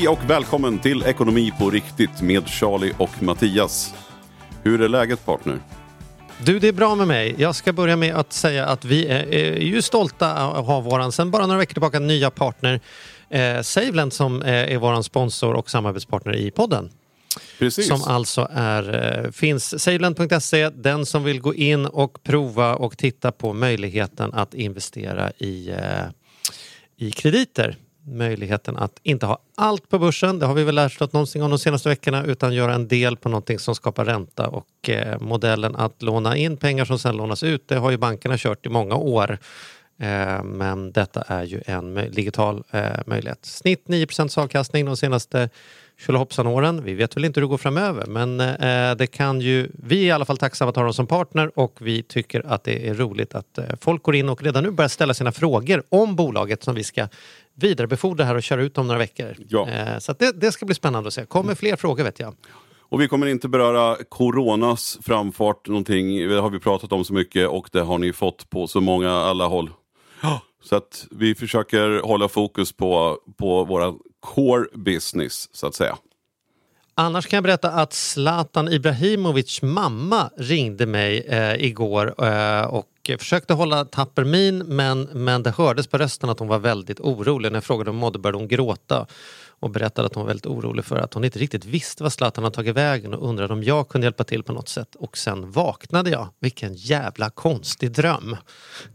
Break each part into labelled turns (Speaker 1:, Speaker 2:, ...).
Speaker 1: Hej och välkommen till Ekonomi på riktigt med Charlie och Mattias. Hur är läget partner?
Speaker 2: Du, det är bra med mig. Jag ska börja med att säga att vi är, är ju stolta att ha våran, sen bara några veckor tillbaka, nya partner eh, Saveland som eh, är våran sponsor och samarbetspartner i podden.
Speaker 1: Precis.
Speaker 2: Som alltså är, eh, finns saveland.se, den som vill gå in och prova och titta på möjligheten att investera i, eh, i krediter. Möjligheten att inte ha allt på börsen, det har vi väl lärt oss någonsin om de senaste veckorna, utan göra en del på någonting som skapar ränta och eh, modellen att låna in pengar som sen lånas ut, det har ju bankerna kört i många år. Eh, men detta är ju en digital eh, möjlighet. Snitt 9 avkastning de senaste tjolahoppsan-åren. Vi vet väl inte hur det går framöver men eh, det kan ju, vi är i alla fall tacksamma att ha dem som partner och vi tycker att det är roligt att eh, folk går in och redan nu börjar ställa sina frågor om bolaget som vi ska vidarebefordra här och köra ut om några veckor.
Speaker 1: Ja.
Speaker 2: Eh, så att det, det ska bli spännande att se. kommer fler frågor vet jag.
Speaker 1: Och vi kommer inte beröra coronas framfart någonting. Det har vi pratat om så mycket och det har ni fått på så många alla håll. Så att vi försöker hålla fokus på, på våra core business så att säga.
Speaker 2: Annars kan jag berätta att Zlatan Ibrahimovic mamma ringde mig eh, igår eh, och försökte hålla tapper min men, men det hördes på rösten att hon var väldigt orolig. När jag frågade om hon mådde började hon gråta och berättade att hon var väldigt orolig för att hon inte riktigt visste vad Zlatan hade tagit vägen och undrade om jag kunde hjälpa till på något sätt. Och sen vaknade jag. Vilken jävla konstig dröm.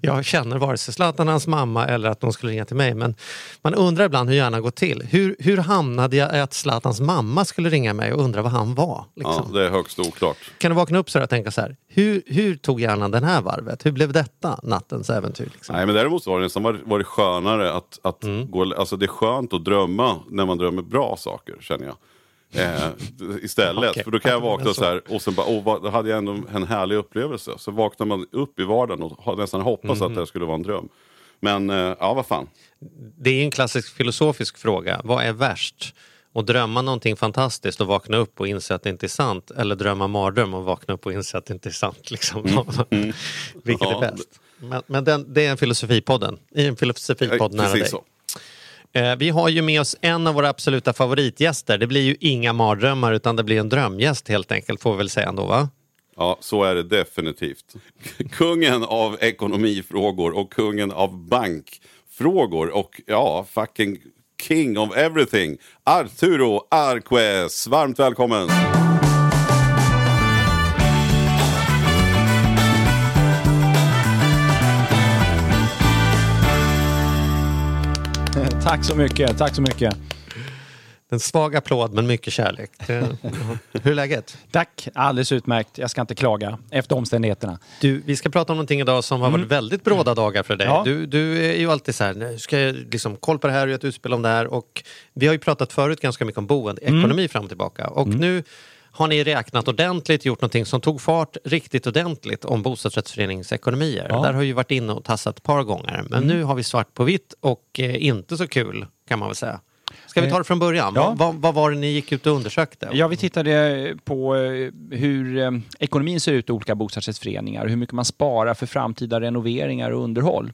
Speaker 2: Jag känner vare sig Zlatan, hans mamma eller att de skulle ringa till mig men man undrar ibland hur hjärnan går till. Hur, hur hamnade jag i att Zlatans mamma skulle ringa mig och undra vad han var? Liksom?
Speaker 1: Ja, det är högst oklart.
Speaker 2: Kan du vakna upp så och tänka så här, hur, hur tog hjärnan den här varvet? Hur blev detta nattens äventyr? Liksom?
Speaker 1: Nej men däremot så har det nästan varit, varit skönare att, att
Speaker 2: Mm.
Speaker 1: gå, alltså det är skönt att drömma när man drömmer bra saker känner jag. Eh, istället,
Speaker 2: Okej.
Speaker 1: för då kan jag
Speaker 2: Ja,
Speaker 1: vakna så här och sen bara, åh, vad, då hade jag ändå en härlig upplevelse. Så vaknar man upp i vardagen och har nästan hoppats
Speaker 2: Mm.
Speaker 1: att det skulle vara en dröm. Men eh, ja, vad fan.
Speaker 2: Det är en klassisk filosofisk fråga. Vad är värst? Att drömma någonting fantastiskt och vakna upp och inse att det inte är sant eller drömma mardröm och vakna upp och inse att det inte är sant. Liksom. Vilket
Speaker 1: Ja,
Speaker 2: är bäst? Men, men den, det är en filosofipodden. I en filosofipodd nära dig.
Speaker 1: Så.
Speaker 2: Eh, Vi har ju med oss en av våra absoluta favoritgäster. Det blir ju inga mardrömmar utan det blir en drömgäst helt enkelt får vi väl säga ändå va?
Speaker 1: Ja, så är det definitivt. Kungen av ekonomifrågor och kungen av bankfrågor och ja, fucking king of everything. Arturo Arquez, varmt välkommen!
Speaker 3: Tack så mycket, tack så mycket.
Speaker 2: En svag applåd men mycket kärlek. Det- Hur är läget?
Speaker 3: Tack, alldeles utmärkt. Jag ska inte klaga efter omständigheterna.
Speaker 2: Du, vi ska prata om någonting idag som har varit väldigt bråda dagar för dig.
Speaker 3: Ja.
Speaker 2: Du, du är ju alltid så här, nu ska jag liksom koll på det här och göra ett utspel om det här. Och vi har ju pratat förut ganska mycket om boendeekonomi fram och tillbaka. Och nu har ni räknat ordentligt, gjort någonting som tog fart riktigt ordentligt om bostadsrättsföreningsekonomier.
Speaker 3: Ja.
Speaker 2: Där har ju varit inne och tassat ett par gånger. Men nu har vi svart på vitt och eh, inte så kul kan man väl säga. Ska vi ta det från början?
Speaker 3: Ja.
Speaker 2: Vad, vad, var det ni gick ut och undersökte?
Speaker 3: Ja, vi tittade på eh, hur eh, ekonomin ser ut i olika bostadsrättsföreningar hur mycket man sparar för framtida renoveringar och underhåll.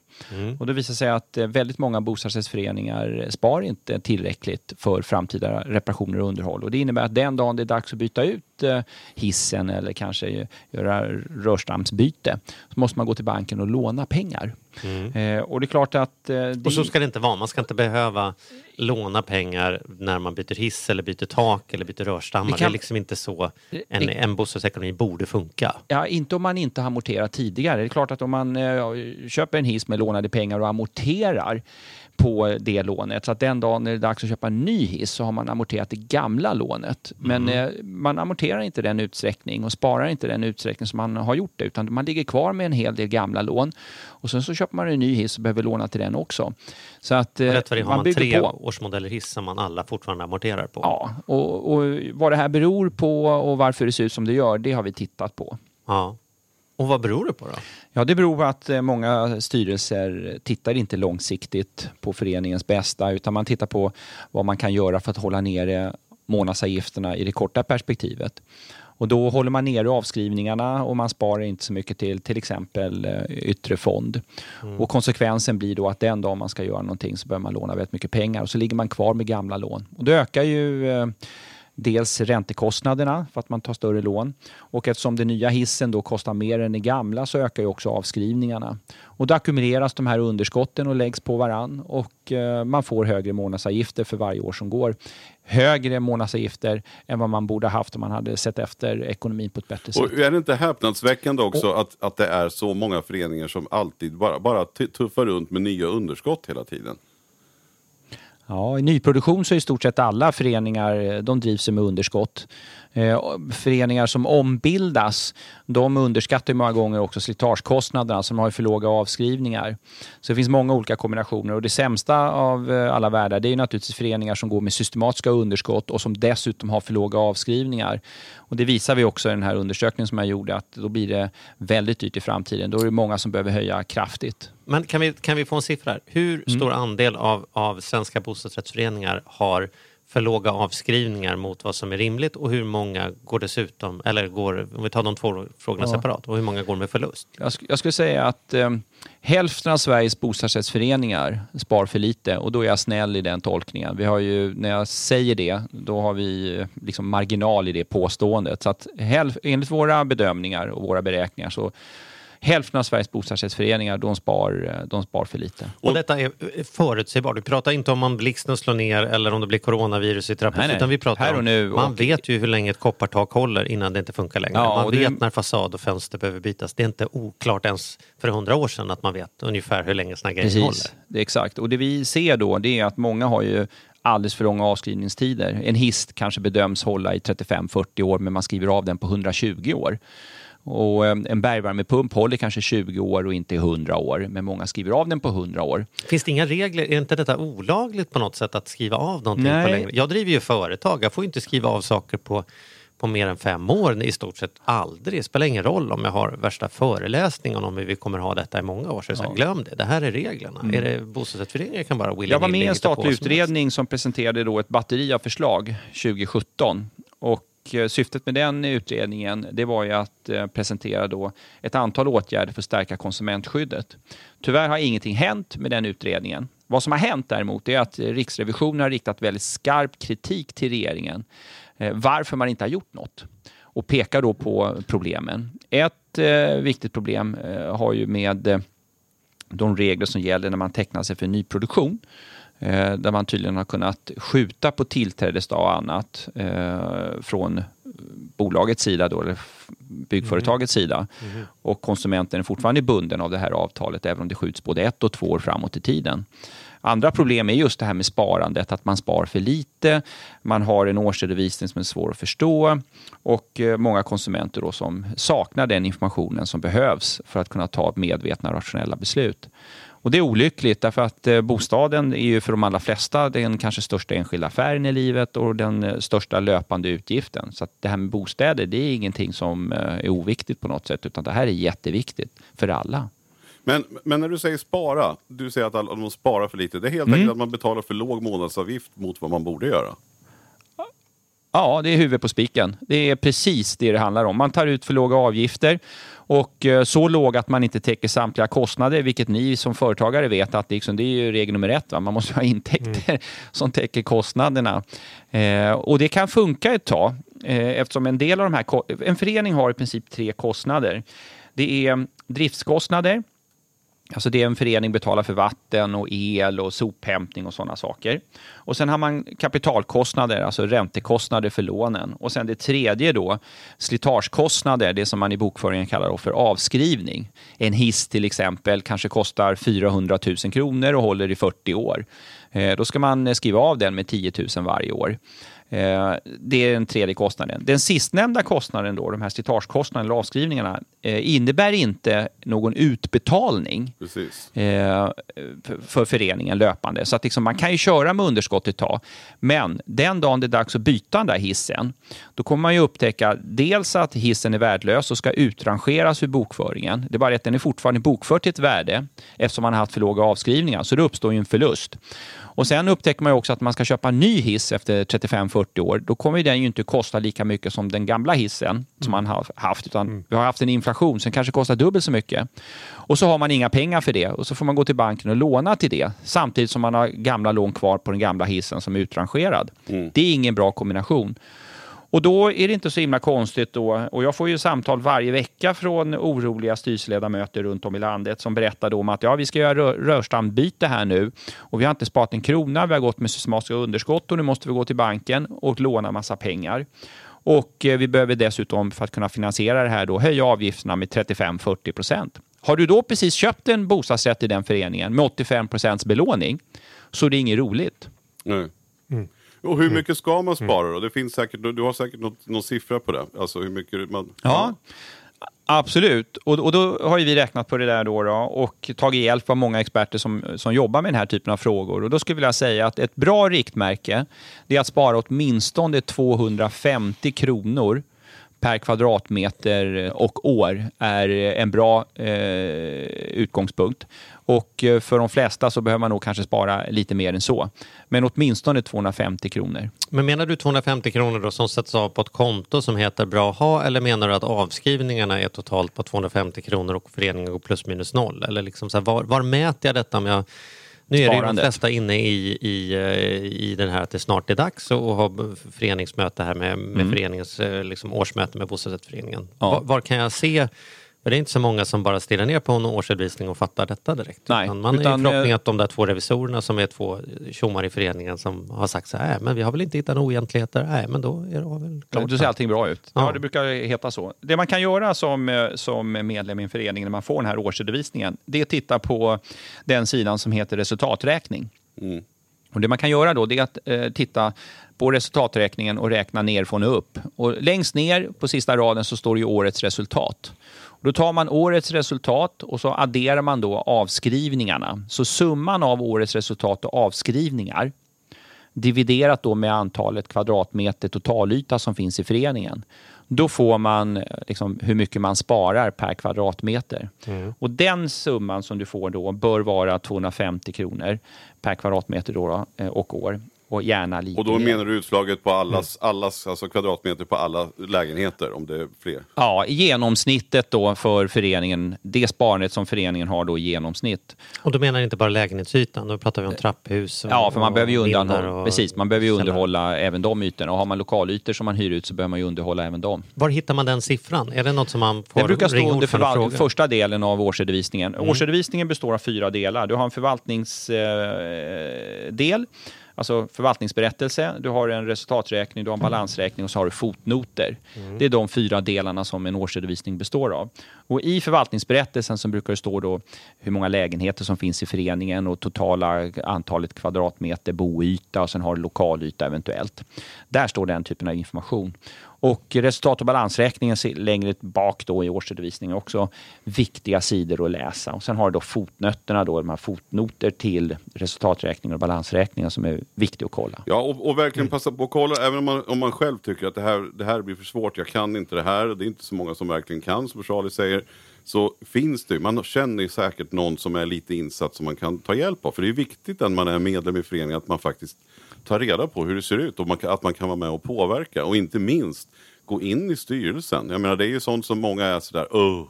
Speaker 3: Och det visar sig att eh, väldigt många bostadsrättsföreningar sparar inte tillräckligt för framtida reparationer och underhåll. Och det innebär att den dagen det är dags att byta ut eh, hissen eller kanske göra rörstamsbyte så måste man gå till banken och låna pengar. Eh, och det är klart att... eh, det...
Speaker 2: Och så ska det inte vara. Man ska inte behöva låna pengar när man byter hiss eller byter tak eller byter rörstammar.
Speaker 3: Vi kan-
Speaker 2: Det är liksom inte så en,
Speaker 3: Det-
Speaker 2: en bostadsekonomi borde funka.
Speaker 3: Ja, inte om man inte har amorterat tidigare. Det är klart att om man eh, köper en hiss med lånade pengar och amorterar på det lånet. Så att den dagen när det är dags att köpa en ny hiss så har man amorterat det gamla lånet. Men eh, man amorterar inte den utsträckning och sparar inte den utsträckning som man har gjort det utan man ligger kvar med en hel del gamla lån och sen så köper man en ny hiss och behöver låna till den också. Så att eh,
Speaker 2: Rätt vad det har man tre
Speaker 3: på.
Speaker 2: årsmodeller hiss som man alla fortfarande amorterar på.
Speaker 3: Ja, och, och vad det här beror på och varför det ser ut som det gör, det har vi tittat på.
Speaker 2: Ja. Och vad beror det på då?
Speaker 3: Ja, det beror på att eh, många styrelser tittar inte långsiktigt på föreningens bästa utan man tittar på vad man kan göra för att hålla nere månadsavgifterna i det korta perspektivet. Och då håller man nere avskrivningarna och man sparar inte så mycket till till exempel eh, yttre fond. Och konsekvensen blir då att den dag man ska göra någonting så behöver man låna väldigt mycket pengar och så ligger man kvar med gamla lån. Och då ökar ju eh, dels räntekostnaderna för att man tar större lån och eftersom den nya hissen då kostar mer än den gamla så ökar ju också avskrivningarna. Och då ackumuleras de här underskotten och läggs på varann och eh, man får högre månadsavgifter för varje år som går. Högre månadsavgifter än vad man borde ha haft om man hade sett efter ekonomin på ett bättre sätt.
Speaker 1: Och är det inte häpnadsväckande också att, att det är så många föreningar som alltid bara, bara tuffar runt med nya underskott hela tiden?
Speaker 3: Ja, I nyproduktion så är i stort sett alla föreningar eh, de drivs med underskott. Eh, föreningar som ombildas, de underskattar många gånger också slitagekostnaderna, som har ju för låga avskrivningar. Så det finns många olika kombinationer och det sämsta av eh, alla världar det är naturligtvis föreningar som går med systematiska underskott och som dessutom har för låga avskrivningar. Och det visar vi också i den här undersökningen som jag gjorde att då blir det väldigt dyrt i framtiden. Då är det många som behöver höja kraftigt.
Speaker 2: Men kan vi, kan vi få en siffra? här? Hur stor andel av, av svenska bostadsrättsföreningar har för låga avskrivningar mot vad som är rimligt och hur många går dessutom, eller går, om vi tar de två frågorna
Speaker 3: Ja.
Speaker 2: separat, och hur många går med förlust?
Speaker 3: Jag, sk- jag skulle säga att eh, hälften av Sveriges bostadsrättsföreningar spar för lite och då är jag snäll i den tolkningen. Vi har ju, när jag säger det, då har vi eh, liksom marginal i det påståendet. Så att hälf, enligt våra bedömningar och våra beräkningar så hälften av Sveriges bostadsrättsföreningar de spar, eh, de spar för lite.
Speaker 2: Och detta är eh, förutsägbart. Vi pratar inte om om blixten slår ner eller om det blir coronavirus i trappan. Utan vi pratar
Speaker 3: Här och
Speaker 2: om,
Speaker 3: nu
Speaker 2: man
Speaker 3: och-
Speaker 2: vet ju hur länge ett koppartak håller innan det inte funkar längre.
Speaker 3: Ja,
Speaker 2: man
Speaker 3: och det-
Speaker 2: vet när fasad och fönster behöver bytas. Det är inte oklart ens för hundra år sedan att man vet ungefär hur länge såna grejer håller.
Speaker 3: Precis, det är exakt. Och det vi ser då det är att många har ju alldeles för långa avskrivningstider. En hist kanske bedöms hålla i 35-40 år men man skriver av den på 120 år. Och eh, en bergvärmepump håller kanske 20 år och inte 100 år, men många skriver av den på 100 år.
Speaker 2: Finns det inga regler? Är inte detta olagligt på något sätt att skriva av någonting
Speaker 3: Nej.
Speaker 2: på längre? Jag driver ju företag. Jag får inte skriva av saker på, på mer än fem år. I stort sett aldrig. Det spelar ingen roll om jag har värsta föreläsningen om hur vi kommer ha detta i många år. Så jag säger, glöm det. Det här är reglerna. Är det bostadsrättsföreningar kan bara
Speaker 3: Jag var med i en statlig utredning som presenterade då ett batteri av förslag 2017. Och och eh, syftet med den utredningen det var ju att eh, presentera då ett antal åtgärder för att stärka konsumentskyddet. Tyvärr har ingenting hänt med den utredningen. Vad som har hänt däremot är att Riksrevisionen har riktat väldigt skarp kritik till regeringen eh, varför man inte har gjort något och pekar då på problemen. Ett viktigt problem har ju med de regler som gäller när man tecknar sig för nyproduktion. Eh, där man tydligen har kunnat skjuta på tillträdesdag och annat eh, från bolagets sida, då, eller byggföretagets sida. Och konsumenten är fortfarande bunden av det här avtalet även om det skjuts både ett och två år framåt i tiden. Andra problem är just det här med sparandet, att man spar för lite, man har en årsredovisning som är svår att förstå och eh, många konsumenter då som saknar den informationen som behövs för att kunna ta medvetna rationella beslut. Och det är olyckligt därför att eh, bostaden är ju för de allra flesta den kanske största enskilda affären i livet och den eh, största löpande utgiften. Så det här med bostäder det är ingenting som eh, är oviktigt på något sätt utan det här är jätteviktigt för alla.
Speaker 1: Men, men när du säger spara, du säger att alla, de sparar för lite. Det är helt
Speaker 3: Mm.
Speaker 1: enkelt att man betalar för låg månadsavgift mot vad man borde göra.
Speaker 3: Ja, det är huvudet på spiken. Det är precis det det handlar om. Man tar ut för låga avgifter och eh, så låga att man inte täcker samtliga kostnader, vilket ni som företagare vet att det, liksom, det är ju regel nummer ett. Va? Man måste ha intäkter som täcker kostnaderna. Eh, och det kan funka ett tag eh, eftersom en del av de här... En förening har i princip tre kostnader. Det är driftskostnader, Alltså det en förening betalar för vatten och el och sophämtning och sådana saker. Och sen har man kapitalkostnader, alltså räntekostnader för lånen. Och sen det tredje då, slitagekostnader, det som man i bokföringen kallar då för avskrivning. En hiss till exempel kanske kostar 400 000 kronor och håller i 40 år. Eh, då ska man skriva av den med 10 000 varje år. Eh, Det är den tredje kostnaden. Den sistnämnda kostnaden, då, de här slitagekostnaderna eller avskrivningarna, eh, innebär inte någon utbetalning
Speaker 1: Precis.
Speaker 3: eh, för- för föreningen löpande. Så att liksom, man kan ju köra med underskott ett tag. Men den dagen det är dags att byta den där hissen, då kommer man ju upptäcka dels att hissen är värdelös och ska utrangeras ur bokföringen. Det är bara det att den är fortfarande bokförd till ett värde eftersom man har haft för låga avskrivningar. Så det uppstår ju en förlust. Och sen upptäcker man ju också att man ska köpa en ny hiss efter 35-40 år. Då kommer den ju inte kosta lika mycket som den gamla hissen som man har haft. Utan vi har haft en inflation som kanske kostar dubbelt så mycket. Och så har man inga pengar för det och så får man gå till banken och låna till det. Samtidigt som man har gamla lån kvar på den gamla hissen som är utrangerad. Det är ingen bra kombination. Och då är det inte så himla konstigt då, och jag får ju samtal varje vecka från oroliga styrelseledamöter runt om i landet som berättar då om att ja, vi ska göra rör, rörstambyte här nu och vi har inte sparat en krona, vi har gått med systematiska underskott och nu måste vi gå till banken och låna massa pengar. Och eh, vi behöver dessutom för att kunna finansiera det här då höja avgifterna med 35-40 procent. Har du då precis köpt en bostadsrätt i den föreningen med 85 procents belåning så är det inget roligt.
Speaker 1: Nej. Och hur mycket ska man spara då? Det finns säkert, du har säkert något, någon siffra på det? Alltså hur mycket man...
Speaker 3: Ja, absolut. Och, och då har ju vi räknat på det där då, då och tagit hjälp av många experter som, som jobbar med den här typen av frågor. Och då skulle jag vilja säga att ett bra riktmärke det är att spara åtminstone 250 kronor per kvadratmeter och år är en bra eh, utgångspunkt. Och eh, för de flesta så behöver man nog kanske spara lite mer än så. Men åtminstone 250 kronor.
Speaker 2: Men menar du 250 kronor då som sätts av på ett konto som heter bra ha eller menar du att avskrivningarna är totalt på 250 kronor och föreningen går plus minus noll? Eller liksom så här, var, var mäter jag detta om jag nu är det ju de flesta inne i, i, eh, i den här att det snart är dags att ha föreningsmöte här med, med föreningens eh, liksom årsmöte med bostadsrättsföreningen.
Speaker 3: Mm. Ja.
Speaker 2: Var, var kan jag se för det är inte så många som bara stirrar ner på en årsredovisning och fattar detta direkt.
Speaker 3: Nej,
Speaker 2: utan man
Speaker 3: utan,
Speaker 2: är i förhoppning
Speaker 3: eh,
Speaker 2: att de där två revisorerna som är två tjommar i föreningen som har sagt så här, "Äh, men vi har väl inte hittat några oegentligheter, nej men då är det väl klart.
Speaker 3: Då ser allting bra ut. Ja.
Speaker 2: Ja.
Speaker 3: det brukar heta så. Det man kan göra som, eh, som medlem i en förening när man får den här årsredovisningen, det är att titta på den sidan som heter resultaträkning. Och det man kan göra då det är att eh, titta på resultaträkningen och räkna ner från och upp. Och längst ner på sista raden så står det ju årets resultat. Då tar man årets resultat och så adderar man då avskrivningarna. Så summan av årets resultat och avskrivningar dividerat då med antalet kvadratmeter totalyta som finns i föreningen. Då får man eh, liksom hur mycket man sparar per kvadratmeter. Och den summan som du får då bör vara 250 kronor per kvadratmeter då, då, eh, och år. Och gärna lite
Speaker 1: Och då
Speaker 3: mer.
Speaker 1: menar du utslaget på allas, allas alltså kvadratmeter på alla lägenheter om det är fler?
Speaker 3: Ja, i genomsnittet då för föreningen, det sparandet som föreningen har då i genomsnitt.
Speaker 2: Och då menar jag inte bara lägenhetsytan, då pratar vi om trapphus och
Speaker 3: Ja, för man behöver ju undanhålla,
Speaker 2: och
Speaker 3: precis, man behöver underhålla även de ytorna. Och har man lokalytor som man hyr ut så behöver man ju underhålla även dem.
Speaker 2: Var hittar man den siffran? Är det något som man får
Speaker 3: Det brukar
Speaker 2: ringa
Speaker 3: stå under förval- första delen av årsredovisningen.
Speaker 2: Mm.
Speaker 3: Årsredovisningen består av fyra delar. Du har en förvaltningsdel, eh, alltså förvaltningsberättelse, du har en resultaträkning, du har en balansräkning och så har du fotnoter.
Speaker 2: Mm.
Speaker 3: Det är de fyra delarna som en årsredovisning består av. Och I förvaltningsberättelsen så brukar det stå då hur många lägenheter som finns i föreningen och totala antalet kvadratmeter boyta och sen har du lokalyta eventuellt. Där står den typen av information. Och resultat och balansräkningen längre bak då i årsredovisningen också viktiga sidor att läsa. Och sen har du då fotnötterna, då, de här fotnoter till resultaträkningen och balansräkningen som är viktiga att kolla.
Speaker 1: Ja, och, och verkligen passa på att kolla, även om man, om man själv tycker att det här, det här blir för svårt, jag kan inte det här, det är inte så många som verkligen kan, som Charlie säger, så finns det, man känner ju säkert någon som är lite insatt som man kan ta hjälp av. För det är viktigt när man är medlem i föreningen att man faktiskt tar reda på hur det ser ut och man, att man kan vara med och påverka. Och inte minst gå in i styrelsen. Jag menar det är ju sånt som många är sådär, Åh,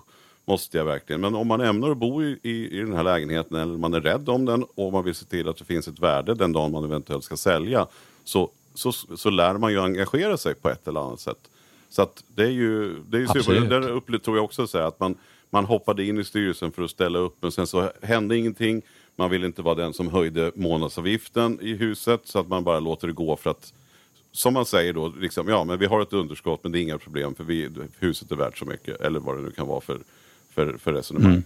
Speaker 1: måste jag verkligen? Men om man ämnar att bo i, i, i den här lägenheten eller man är rädd om den och man vill se till att det finns ett värde den dagen man eventuellt ska sälja så, så, så lär man ju engagera sig på ett eller annat sätt. Så att det är ju, det är ju super. Där upplevde tror jag också så här, att man, man hoppade in i styrelsen för att ställa upp men sen så hände ingenting. Man ville inte vara den som höjde månadsavgiften i huset så att man bara låter det gå för att som man säger då, liksom, ja men vi har ett underskott men det är inga problem för vi, huset är värt så mycket. Eller vad det nu kan vara för, för, för resonemang.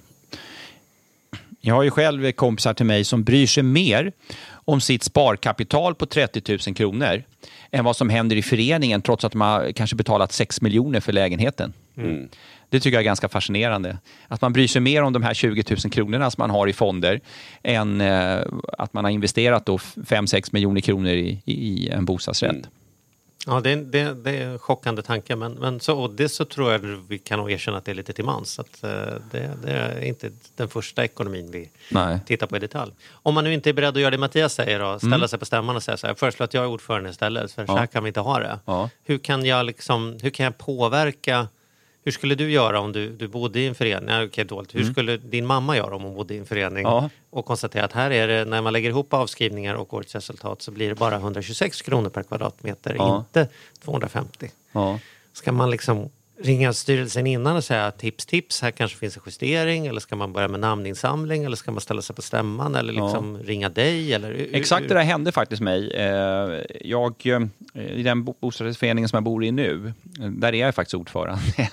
Speaker 3: Jag har ju själv kompisar till mig som bryr sig mer om sitt sparkapital på 30 000 kronor än vad som händer i föreningen trots att de har kanske betalat 6 miljoner för lägenheten. Det tycker jag är ganska fascinerande. Att man bryr sig mer om de här 20 000 kronorna som man har i fonder än eh, att man har investerat då 5-6 miljoner kronor i, i en bostadsrätt.
Speaker 2: Ja, det är, det, det är en chockande tanke. Men, men så, och det så tror jag vi kan nog erkänna att det är lite till mans. Att, eh, det, det är inte den första ekonomin vi
Speaker 3: Nej.
Speaker 2: tittar på i detalj. Om man nu inte är beredd att göra det Mattias säger och ställa sig på stämman och säga så här. Jag föreslår att jag är ordförande istället för så här kan vi inte ha det.
Speaker 3: Ja.
Speaker 2: Hur, kan jag liksom, hur kan jag påverka hur skulle du göra om du, du bodde i en förening? Okej, dåligt. Hur skulle din mamma göra om hon bodde i en förening
Speaker 3: Ja.
Speaker 2: och konstatera att här är det, när man lägger ihop avskrivningar och årets resultat så blir det bara 126 kronor per kvadratmeter,
Speaker 3: Ja.
Speaker 2: inte 250.
Speaker 3: Ja.
Speaker 2: Ska man liksom ringa styrelsen innan och säga tips, tips, här kanske finns en justering eller ska man börja med namninsamling eller ska man ställa sig på stämman eller liksom ringa dig? Eller,
Speaker 3: Exakt det där hände faktiskt mig. Eh, Jag, eh, I den bo- bostadsrättsföreningen som jag bor i nu, eh, där är jag faktiskt ordförande.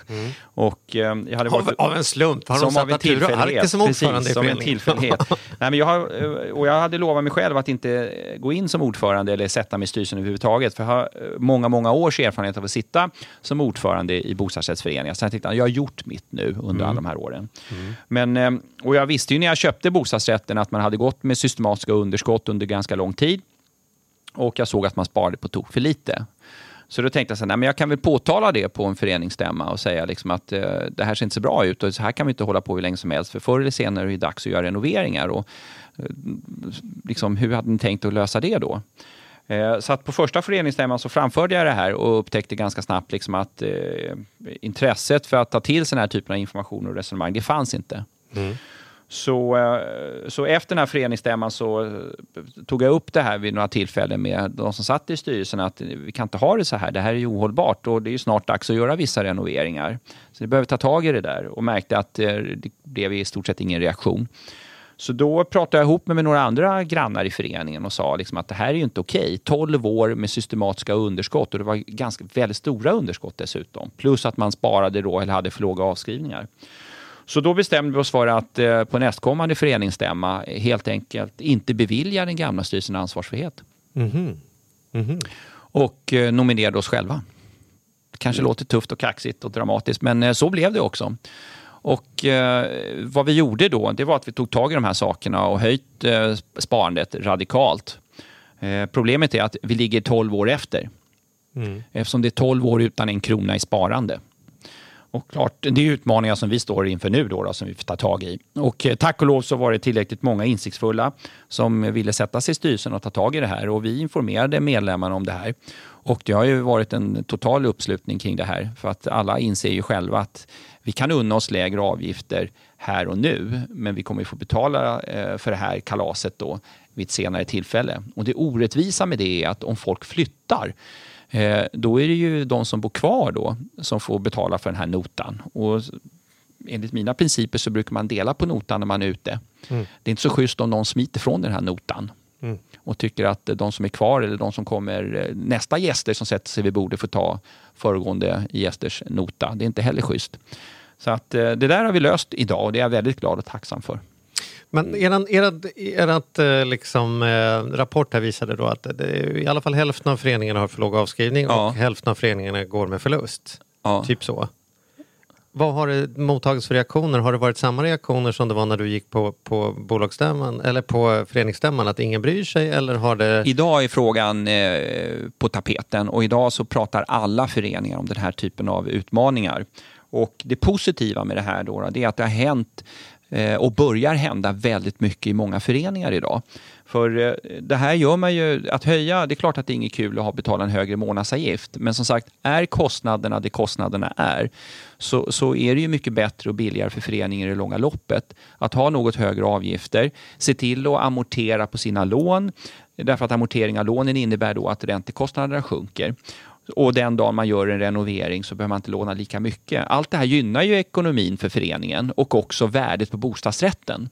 Speaker 3: Och eh, jag hade
Speaker 2: Av,
Speaker 3: varit,
Speaker 2: av en slump? Har de
Speaker 3: som
Speaker 2: satt
Speaker 3: av en
Speaker 2: natur och
Speaker 3: tillfällighet.
Speaker 2: Arktis som ordförande
Speaker 3: Precis,
Speaker 2: i
Speaker 3: som en tillfällighet. Nej, men jag, har, och jag hade lovat mig själv att inte gå in som ordförande eller sätta mig i styrelsen överhuvudtaget. För jag har många, många års erfarenhet av att sitta som ordförande i bostadsrättsföreningar. Jag tänkte att jag har gjort mitt nu under alla de här åren. Men, eh, och jag visste ju när jag köpte bostadsrätten att man hade gått med systematiska underskott under ganska lång tid. Och jag såg att man sparade på tok för lite. Så då tänkte jag så här, nej, men jag kan väl påtala det på en föreningsstämma och säga liksom att eh, det här ser inte så bra ut och så här kan vi inte hålla på hur länge som helst. För förr eller senare är det dags att göra renoveringar. Och, eh, liksom, hur hade ni tänkt att lösa det då? Eh, Så att på första föreningsstämman så framförde jag det här och upptäckte ganska snabbt liksom att eh, intresset för att ta till sig den här typen av information och resonemang, det fanns inte. Så, eh, så efter den här föreningsstämman så eh, tog jag upp det här vid några tillfällen med de som satt i styrelsen att vi kan inte ha det så här, det här är ju ohållbart och det är ju snart dags att göra vissa renoveringar. Så vi behöver ta tag i det där och märkte att det blev i stort sett ingen reaktion. Så då pratade jag ihop mig med några andra grannar i föreningen och sa liksom att det här är ju inte okej. 12 år med systematiska underskott och det var ganska väldigt stora underskott dessutom. Plus att man sparade då eller hade för låga avskrivningar. Så då bestämde vi oss för att eh, på nästkommande föreningsstämma helt enkelt inte bevilja den gamla styrelsen ansvarsfrihet. Och eh, nominerade oss själva. Kanske låter tufft och kaxigt och dramatiskt, men eh, så blev det också. Och eh, vad vi gjorde då, det var att vi tog tag i de här sakerna och höjt eh, sparandet radikalt. Eh, problemet är att vi ligger 12 år efter. Eftersom det är 12 år utan en krona i sparande. Och klart, det är utmaningar som vi står inför nu då, då som vi får ta tag i. Och eh, tack och lov så var det tillräckligt många insiktsfulla som ville sätta sig i styrelsen och ta tag i det här. Och vi informerade medlemmarna om det här. Och det har ju varit en total uppslutning kring det här. För att alla inser ju själva att vi kan unna oss lägre avgifter här och nu. Men vi kommer ju få betala eh, för det här kalaset då vid ett senare tillfälle. Och det orättvisa med det är att om folk flyttar då är det ju de som bor kvar då som får betala för den här notan. Och enligt mina principer så brukar man dela på notan när man är ute. Det är inte så schysst om någon smiter från den här notan och tycker att de som är kvar eller de som kommer, eh, nästa gäster som sätter sig vid bordet får ta föregående gästers nota. Det är inte heller schysst. Så att eh, det där har vi löst idag och det är jag väldigt glad och tacksam för.
Speaker 2: Men eran, erat, erat eh, liksom, eh, rapport här visade då att det, i alla fall hälften av föreningarna har för låg avskrivning
Speaker 3: Ja.
Speaker 2: och hälften av föreningarna går med förlust.
Speaker 3: Ja.
Speaker 2: Typ så. Vad har det mottagits för reaktioner? Har det varit samma reaktioner som det var när du gick på, på bolagsstämman eller på föreningsstämman? Att ingen bryr sig eller har det...
Speaker 3: Idag är frågan eh, på tapeten och idag så pratar alla föreningar om den här typen av utmaningar. Och det positiva med det här då, det är att det har hänt eh, Eh, och börjar hända väldigt mycket i många föreningar idag. För eh, det här gör man ju, att höja, det är klart att det är inget kul att ha betala en högre månadsavgift. Men som sagt, är kostnaderna det kostnaderna är så, så är det ju mycket bättre och billigare för föreningen i det långa loppet att ha något högre avgifter, se till att amortera på sina lån, därför att amortering av lånen innebär då att räntekostnaderna sjunker. Och den dagen man gör en renovering så behöver man inte låna lika mycket. Allt det här gynnar ju ekonomin för föreningen och också värdet på bostadsrätten.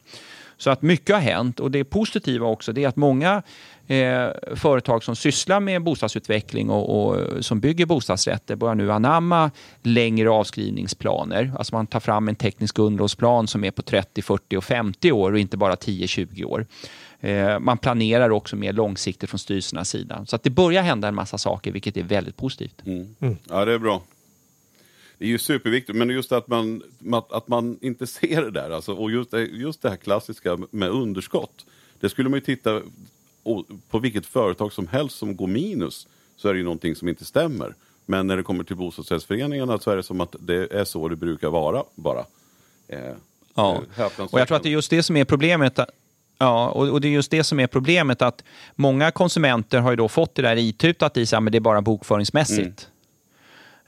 Speaker 3: Så att mycket har hänt och det positiva också det är att många eh, företag som sysslar med bostadsutveckling och, och, som bygger bostadsrätter börjar nu anamma längre avskrivningsplaner. Alltså man tar fram en teknisk underhållsplan som är på 30, 40 och 50 år och inte bara 10-20 år. Eh, man planerar också mer långsiktigt från styrelsernas sida. Så att det börjar hända en massa saker vilket är väldigt positivt.
Speaker 1: Mm. Ja, det är bra. Det är ju superviktigt, men just att man, att man inte ser det där. Alltså, och just det, just det här klassiska med underskott. Det skulle man ju titta på vilket företag som helst som går minus. Så är det ju någonting som inte stämmer. Men när det kommer till bostadsrättsföreningarna så är det som att det är så det brukar vara bara. Eh,
Speaker 3: ja, och jag tror att det är just det som är problemet. Ja, och, och, det är just det som är problemet att många konsumenter har ju då fått det där itutat i sig, men det är bara bokföringsmässigt. Mm.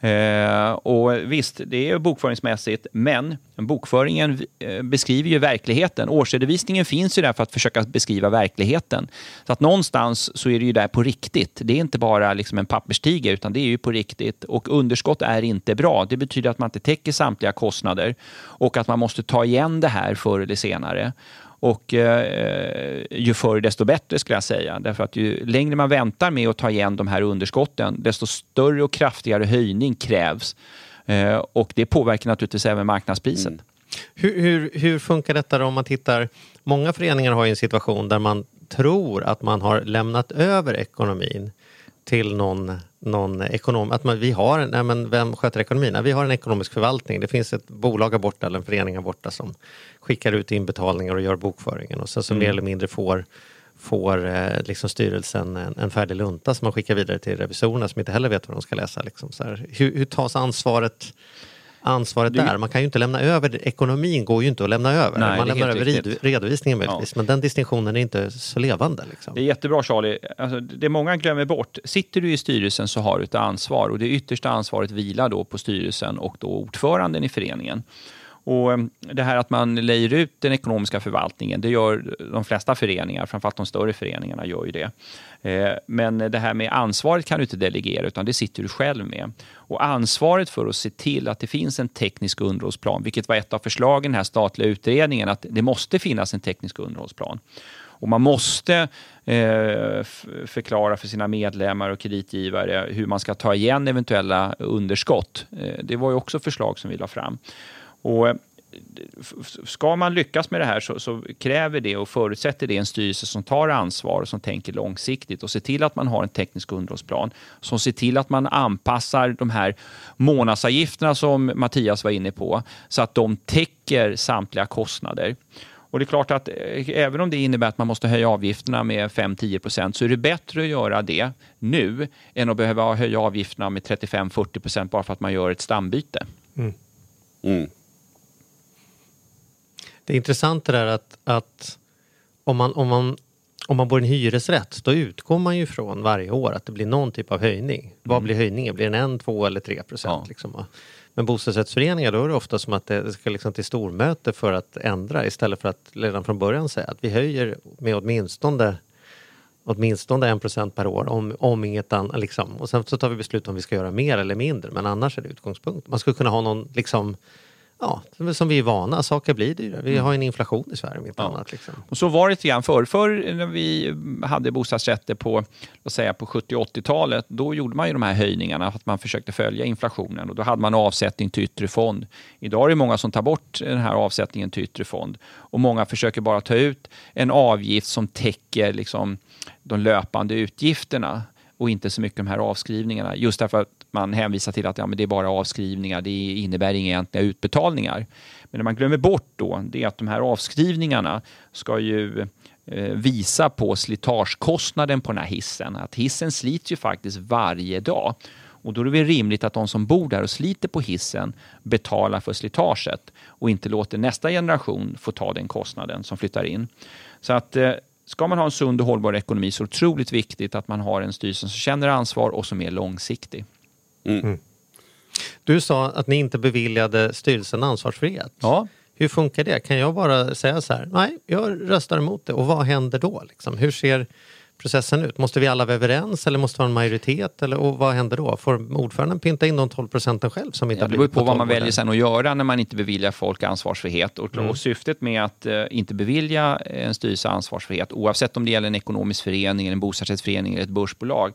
Speaker 3: Eh, och visst, det är bokföringsmässigt, men bokföringen eh, beskriver ju verkligheten. Årsredovisningen finns ju där för att försöka beskriva verkligheten. Så att någonstans så är det ju där på riktigt. Det är inte bara liksom en papperstiger, utan det är ju på riktigt. Och underskott är inte bra. Det betyder att man inte täcker samtliga kostnader och att man måste ta igen det här förr eller senare. Och eh, ju förr desto bättre skulle jag säga. Därför att ju längre man väntar med att ta igen de här underskotten, desto större och kraftigare höjning krävs. Eh, och det påverkar naturligtvis även marknadspriset. Mm.
Speaker 2: Hur, hur, hur, funkar detta då om man tittar? Många föreningar har ju en situation där man tror att man har lämnat över ekonomin till någon, någon ekonom. Att man, vi har, nej men vem sköter ekonomin? Nej, vi har en ekonomisk förvaltning. Det finns ett bolag här borta eller en förening här borta som skickar ut inbetalningar och gör bokföringen och sen så mm. mer eller mindre får får eh, liksom styrelsen en, en färdig lunta som man skickar vidare till revisorerna som inte heller vet vad de ska läsa. Liksom. Så här, hur, hur tas ansvaret ansvaret där. Man kan ju inte lämna över, ekonomin går ju inte att lämna över. Nej, man lämnar över riktigt. redovisningen möjligtvis, ja. men den distinktionen är inte så levande. Liksom.
Speaker 3: Det är jättebra Charlie. Alltså, det många glömmer bort, sitter du i styrelsen så har du ett ansvar och det yttersta ansvaret vilar då på styrelsen och då ordföranden i föreningen. Och eh, det här att man lejer ut den ekonomiska förvaltningen, det gör de flesta föreningar, framförallt de större föreningarna gör ju det. Eh, men det här med ansvaret kan du inte delegera, utan det sitter du själv med. Och ansvaret för att se till att det finns en teknisk underhållsplan, vilket var ett av förslagen i den här statliga utredningen, att det måste finnas en teknisk underhållsplan. Och man måste eh, förklara för sina medlemmar och kreditgivare hur man ska ta igen eventuella underskott. Eh, det var ju också förslag som vi la fram. Och eh, ska man lyckas med det här så, så, kräver det och förutsätter det en styrelse som tar ansvar och som tänker långsiktigt och ser till att man har en teknisk underhållsplan som ser till att man anpassar de här månadsavgifterna som Mattias var inne på så att de täcker samtliga kostnader. Och det är klart att eh, även om det innebär att man måste höja avgifterna med 5-10 procent så är det bättre att göra det nu än att behöva höja avgifterna med 35-40 procent bara för att man gör ett stambyte. Mm. Mm.
Speaker 2: Det är intressant det där att, att om, man, om, man, om man bor i en hyresrätt då utgår man ju från varje år att det blir någon typ av höjning. Mm. Vad blir höjningen? Blir den en, två eller tre procent? Ja. Liksom? Men bostadsrättsföreningar då är det ofta som att det ska liksom till stormöte för att ändra istället för att redan från början säga att vi höjer med åtminstone åtminstone en procent per år om, om inget annat. Liksom. Och sen så tar vi beslut om vi ska göra mer eller mindre men annars är det utgångspunkt. Man skulle kunna ha någon liksom Ja, som vi är vana, saker blir dyrare. Vi mm. har en inflation i Sverige, inte ja. annat. Liksom.
Speaker 3: Och så var det lite grann förr. Förr när vi hade bostadsrätter på, låt säga, på 70 80-talet, då gjorde man ju de här höjningarna för att man försökte följa inflationen och då hade man avsättning till yttre fond. Idag är det många som tar bort den här avsättningen till yttre fond och många försöker bara ta ut en avgift som täcker liksom, de löpande utgifterna och inte så mycket de här avskrivningarna. Just därför att man hänvisar till att ja, men det är bara avskrivningar, det innebär inga egentliga utbetalningar. Men det man glömmer bort då, det är att de här avskrivningarna ska ju eh, visa på slitagekostnaden på den här hissen. Att hissen slits ju faktiskt varje dag. Och då är det väl rimligt att de som bor där och sliter på hissen betalar för slitaget och inte låter nästa generation få ta den kostnaden som flyttar in. Så att eh, ska man ha en sund och hållbar ekonomi så är det otroligt viktigt att man har en styrelse som känner ansvar och som är långsiktig. Mm.
Speaker 2: Mm. Du sa att ni inte beviljade styrelsen ansvarsfrihet.
Speaker 3: Ja.
Speaker 2: Hur funkar det? Kan jag bara säga så här, nej, jag röstar emot det och vad händer då? Liksom? Hur ser processen ut? Måste vi alla vara överens eller måste det vara en majoritet? Eller, och vad händer då? Får ordföranden pinta in de 12 procenten själv? Som inte
Speaker 3: Ja, det beror
Speaker 2: blivit
Speaker 3: på vad
Speaker 2: 12
Speaker 3: man väljer sen att göra när man inte beviljar folk ansvarsfrihet. Och,
Speaker 2: Mm.
Speaker 3: och syftet med att eh, inte bevilja en styrelse ansvarsfrihet, oavsett om det gäller en ekonomisk förening, en bostadsrättsförening eller ett börsbolag,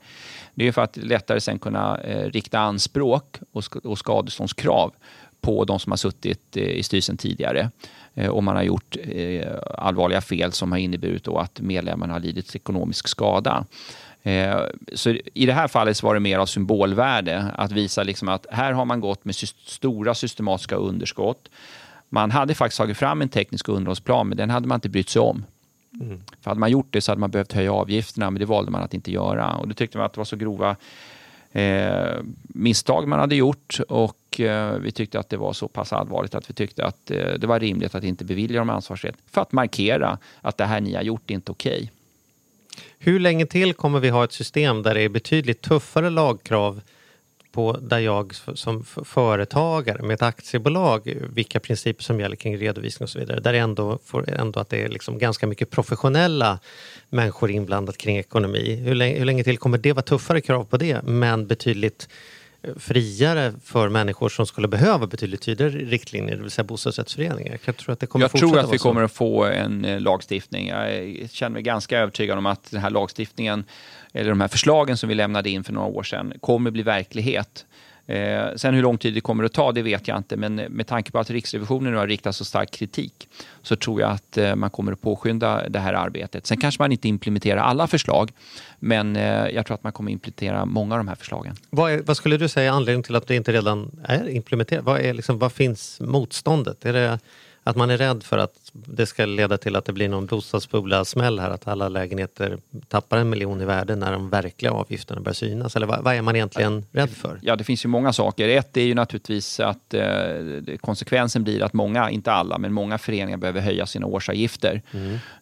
Speaker 3: det är för att lättare sen kunna eh, rikta anspråk och, sk- och skadeståndskrav på de som har suttit eh, i styrelsen tidigare. Eh, om man har gjort eh, allvarliga fel som har inneburit då att medlemmarna har lidit ekonomisk skada. Eh, Så I det här fallet var det mer av symbolvärde att visa liksom att här har man gått med stora systematiska underskott. Man hade faktiskt tagit fram en teknisk underhållsplan men den hade man inte brytt sig om. För hade man gjort det så hade man behövt höja avgifterna men det valde man att inte göra. Och det tyckte man att det var så grova eh, misstag man hade gjort och eh, vi tyckte att det var så pass allvarligt att vi tyckte att eh, det var rimligt att inte bevilja dem ansvarsrätt för att markera att det här ni har gjort är inte okej.
Speaker 2: Hur länge till kommer vi ha ett system där det är betydligt tuffare lagkrav på där jag som företagare med ett aktiebolag, vilka principer som gäller kring redovisning och så vidare. Där det ändå, får, ändå att det är liksom ganska mycket professionella människor inblandat kring ekonomi. Hur länge, hur länge till kommer det vara tuffare krav på det men betydligt eh, friare för människor som skulle behöva betydligt tydligare riktlinjer, det vill säga bostadsrättsföreningar. Jag tror att det kommer
Speaker 3: Jag tror att vi kommer att få en eh, lagstiftning. Jag är- känner mig ganska övertygad om att den här lagstiftningen, eller de här förslagen som vi lämnade in för några år sedan, kommer bli verklighet. Eh, sen hur lång tid det kommer att ta, det vet jag inte. Men med tanke på att Riksrevisionen nu har riktat så stark kritik så tror jag att eh, man kommer att påskynda det här arbetet. Sen kanske man inte implementerar alla förslag, men eh, jag tror att man kommer implementera många av de här förslagen.
Speaker 2: Vad, är, vad skulle du säga är anledningen till att det inte redan är implementerat? Vad, är liksom, vad finns motståndet? Är det att man är rädd för att det ska leda till att det blir någon bostadsbubbla-smäll här? Att alla lägenheter tappar en miljon i värde när de verkliga avgifterna börjar synas? Eller vad, vad är man egentligen rädd för?
Speaker 3: Ja, det finns ju många saker. Ett är ju naturligtvis att eh, konsekvensen blir att många, inte alla, men många föreningar behöver höja sina årsavgifter.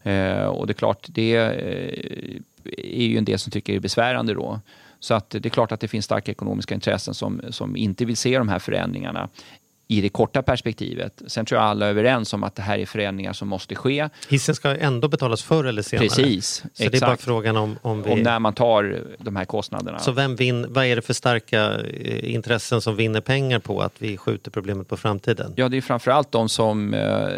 Speaker 3: Eh, och det är klart, det eh, är ju en del som tycker det är besvärande då. Så att det är klart att det finns starka ekonomiska intressen som, som inte vill se de här förändringarna i det korta perspektivet. Sen tror jag alla är överens om att det här är förändringar som måste ske.
Speaker 2: Hissen ska ändå betalas förr eller senare.
Speaker 3: Precis,
Speaker 2: Så det är bara
Speaker 3: exakt.
Speaker 2: frågan om, om vi...
Speaker 3: Om när man tar de här kostnaderna.
Speaker 2: Så vem vin, vad är det för starka eh, intressen som vinner pengar på att vi skjuter problemet på framtiden?
Speaker 3: Ja, det är framförallt de som eh,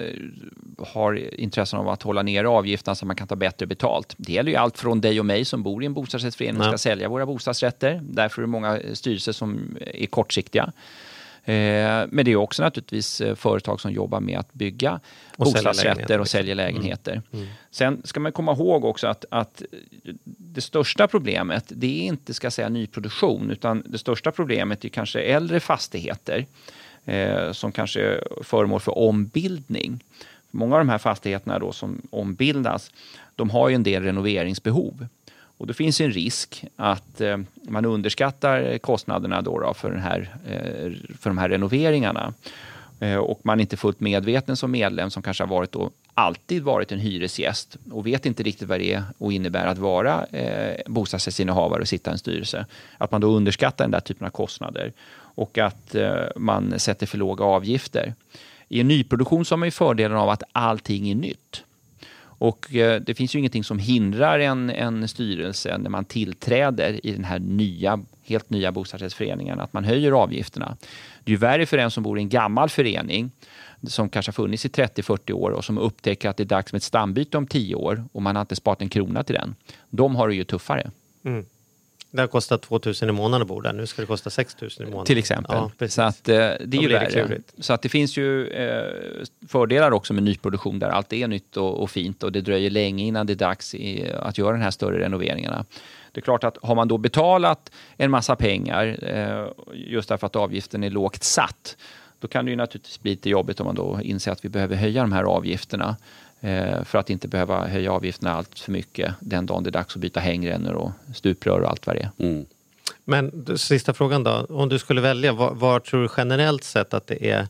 Speaker 3: har intressen av att hålla nere avgifterna så att man kan ta bättre betalt. Det gäller ju allt från dig och mig som bor i en bostadsrättsförening och
Speaker 2: Ja.
Speaker 3: ska sälja våra bostadsrätter. Därför är det många styrelser som är kortsiktiga. Eh, men det är också naturligtvis eh, företag som jobbar med att bygga
Speaker 2: Och sälja
Speaker 3: bostadsrätter
Speaker 2: lägenheter,
Speaker 3: och sälja lägenheter. Sen ska man komma ihåg också att, att det största problemet, det är inte ska säga nyproduktion, utan det största problemet är kanske äldre fastigheter eh, som kanske är föremål för ombildning. Många av de här fastigheterna då som ombildas, de har ju en del renoveringsbehov. Och det finns en risk att eh, man underskattar kostnaderna då då för, den här, eh, för de här renoveringarna. Eh, och man är inte fullt medveten som medlem som kanske har varit då, alltid varit en hyresgäst och vet inte riktigt vad det är och innebär att vara eh, bostadsrättsinnehavare och sitta i en styrelse. Att man då underskattar den där typen av kostnader och att eh, man sätter för låga avgifter. I en nyproduktion så har man ju fördelen av att allting är nytt. Och eh, det finns ju ingenting som hindrar en, en styrelse när man tillträder i den här nya, helt nya bostadsrättsföreningen att man höjer avgifterna. Det är ju värre för en som bor i en gammal förening som kanske har funnits i 30-40 år och som upptäcker att det är dags med ett stambyte om 10 år och man har inte sparat en krona till den. De har det ju tuffare. Mm.
Speaker 2: Det har kostat 2000 i månaden att bo där, nu ska det kosta 6000 i månaden.
Speaker 3: Till exempel.
Speaker 2: Ja,
Speaker 3: så att, eh, det är ju
Speaker 2: det
Speaker 3: värre. Så att det finns ju eh, fördelar också med nyproduktion där allt är nytt och, och fint och det dröjer länge innan det är dags i, att göra den här större renoveringarna. Det är klart att har man då betalat en massa pengar eh, just därför att avgiften är lågt satt då kan det ju naturligtvis bli lite jobbigt om man då inser att vi behöver höja de här avgifterna för att inte behöva höja avgifterna allt för mycket den dagen det är dags att byta hängrännor och stuprör och allt vad det är.
Speaker 1: Mm.
Speaker 2: Men sista frågan då, om du skulle välja, var, var tror du generellt sett att det är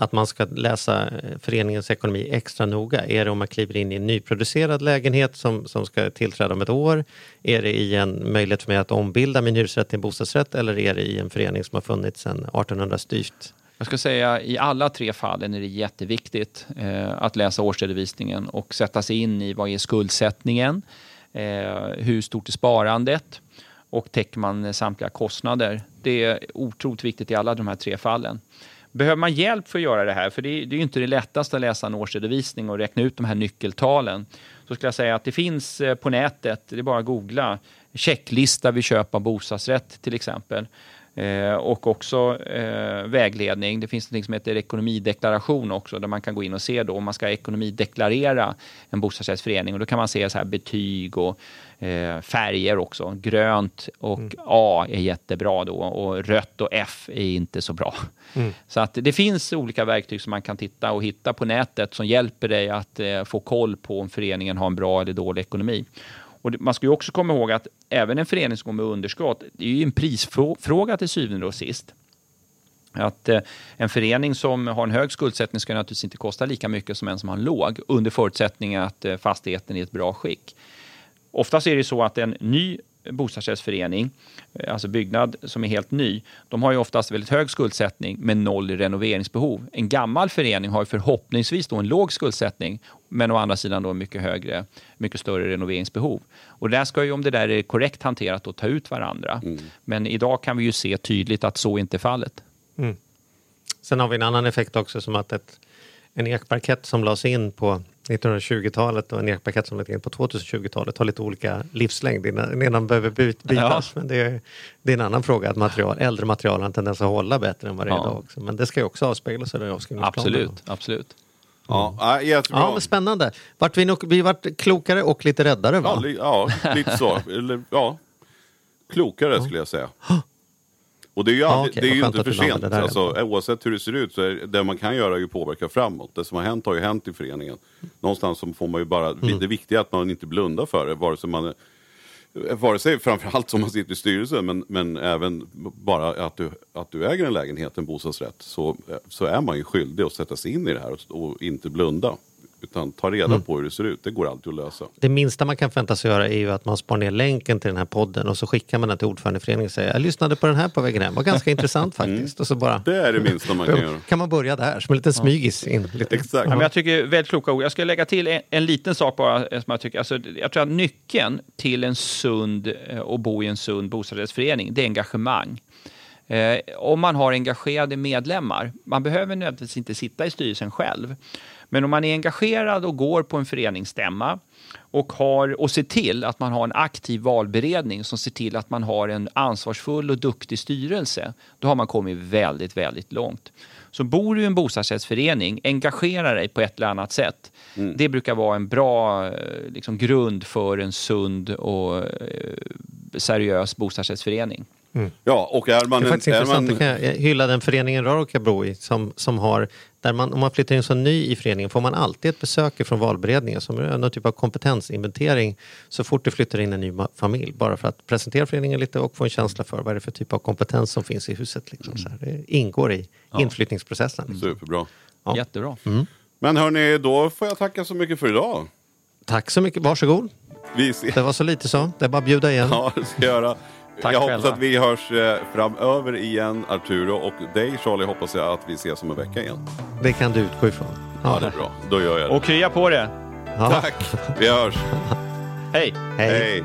Speaker 2: att man ska läsa eh, föreningens ekonomi extra noga? Är det om man kliver in i en nyproducerad lägenhet som, som ska tillträda om ett år? Är det i en möjlighet för mig att ombilda min hyresrätt till en bostadsrätt eller är det i en förening som har funnits sedan 1800 styvt?
Speaker 3: Jag ska säga i alla tre fallen är det jätteviktigt eh, att läsa årsredovisningen och sätta sig in i vad är skuldsättningen, Eh, hur stort är sparandet? Och täcker man samtliga kostnader? Det är otroligt viktigt i alla de här tre fallen. Behöver man hjälp för att göra det här, för det är, det är ju inte det lättaste att läsa en årsredovisning och räkna ut de här nyckeltalen, så skulle jag säga att det finns eh, på nätet, det är bara att googla, checklista vid köp av bostadsrätt till exempel. Eh, och också eh, vägledning. Det finns något som heter ekonomideklaration också där man kan gå in och se då om man ska ekonomideklarera en bostadsrättsförening och då kan man se så här betyg och eh, färger också. Grönt och mm. A är jättebra då och rött och F är inte så bra. Mm. Så att det finns olika verktyg som man kan titta och hitta på nätet som hjälper dig att eh, få koll på om föreningen har en bra eller dålig ekonomi. Och man ska ju också komma ihåg att även en förening som går med underskott, det är ju en prisfråga till syvende och sist. Att eh, en förening som har en hög skuldsättning ska naturligtvis inte kosta lika mycket som en som har en låg, under förutsättning att eh, fastigheten är i ett bra skick. Oftast är det så att en ny bostadsrättsförening, eh, alltså byggnad som är helt ny, de har ju oftast väldigt hög skuldsättning med noll i renoveringsbehov. En gammal förening har ju förhoppningsvis då en låg skuldsättning, men å andra sidan då mycket högre, mycket större renoveringsbehov. Och där ska ju, om det där är korrekt hanterat, då ta ut varandra. Mm. Men idag kan vi ju se tydligt att så inte är fallet. Mm.
Speaker 2: Sen har vi en annan effekt också som att ett, en ekparkett som lades in på 1920-talet och en ekpaket som lagt in på 2020-talet har lite olika livslängd. Den ena behöver bytas, ja. men det är, det är en annan fråga. Att material, äldre material har en tendens att hålla bättre än vad det är ja. idag. Också. Men det ska ju också avspeglas i
Speaker 3: avskrivningsplanen. Absolut, absolut.
Speaker 1: Ja, jättebra.
Speaker 2: Ja, men spännande. Vart vi, nog, vi vart klokare och lite räddare va?
Speaker 1: Ja, li, ja lite så. Eller, ja, klokare skulle jag säga. Och det är ju, aldrig, ja, okay. det är ju inte för sent. Alltså, oavsett hur det ser ut så är det man kan göra är ju påverka framåt. Det som har hänt har ju hänt i föreningen. Någonstans så får man ju bara, mm. det viktiga är att man inte blundar för det. Vare sig, man, vare sig framförallt som man sitter i styrelsen men, men även bara att du, att du äger en lägenhet, en bostadsrätt. Så, så är man ju skyldig att sätta sig in i det här och, och inte blunda. Utan ta reda mm. på hur det ser ut, det går alltid att lösa.
Speaker 2: Det minsta man kan förvänta sig göra är ju att man spar ner länken till den här podden och så skickar man den till ordförandeföreningen och säger jag lyssnade på den här på vägen hem, var ganska intressant mm. faktiskt. Mm. Och så bara,
Speaker 1: det är det minsta man kan göra.
Speaker 2: kan man börja där, som en liten smygis in. Lite.
Speaker 3: Exakt. Ja, men jag tycker väldigt kloka ord. Jag ska lägga till en, en liten sak bara. Som jag, tycker, alltså, jag tror att nyckeln till en sund eh, och bo i en sund bostadsrättsförening, det är engagemang. Eh, om man har engagerade medlemmar, man behöver nödvändigtvis inte sitta i styrelsen själv, men om man är engagerad och går på en föreningsstämma och, har, och ser till att man har en aktiv valberedning som ser till att man har en ansvarsfull och duktig styrelse, då har man kommit väldigt, väldigt långt. Så bor du i en bostadsrättsförening, engagera dig på ett eller annat sätt. Mm. Det brukar vara en bra eh, liksom, grund för en sund och eh, seriös bostadsrättsförening.
Speaker 1: Mm. Ja, och är man...
Speaker 2: Det är faktiskt är intressant, man... kan jag hylla den föreningen Rauka bor i som, som har, där man, om man flyttar in som ny i föreningen får man alltid ett besök från valberedningen som är någon typ av kompetensinventering så fort det flyttar in en ny familj. Bara för att presentera föreningen lite och få en känsla för vad det är för typ av kompetens som finns i huset. Liksom. Mm. Så här, det ingår i ja. inflyttningsprocessen.
Speaker 1: Liksom. Superbra.
Speaker 3: Ja. Jättebra. Mm.
Speaker 1: Men hörni, då får jag tacka så mycket för idag.
Speaker 2: Tack så mycket, varsågod.
Speaker 1: Vi ses.
Speaker 2: Det var så lite så, det är bara att bjuda igen.
Speaker 1: Ja, det ska jag göra. Tack jag hoppas att vi hörs eh, framöver igen Arturo och dig Charlie hoppas jag att vi ses om en vecka igen.
Speaker 2: Det kan du utgå ifrån.
Speaker 1: Ja, ja det är bra. Då gör jag det.
Speaker 3: Och krya på det.
Speaker 1: Ja. Tack. Vi hörs.
Speaker 3: Hej.
Speaker 2: Hej.
Speaker 1: Hej.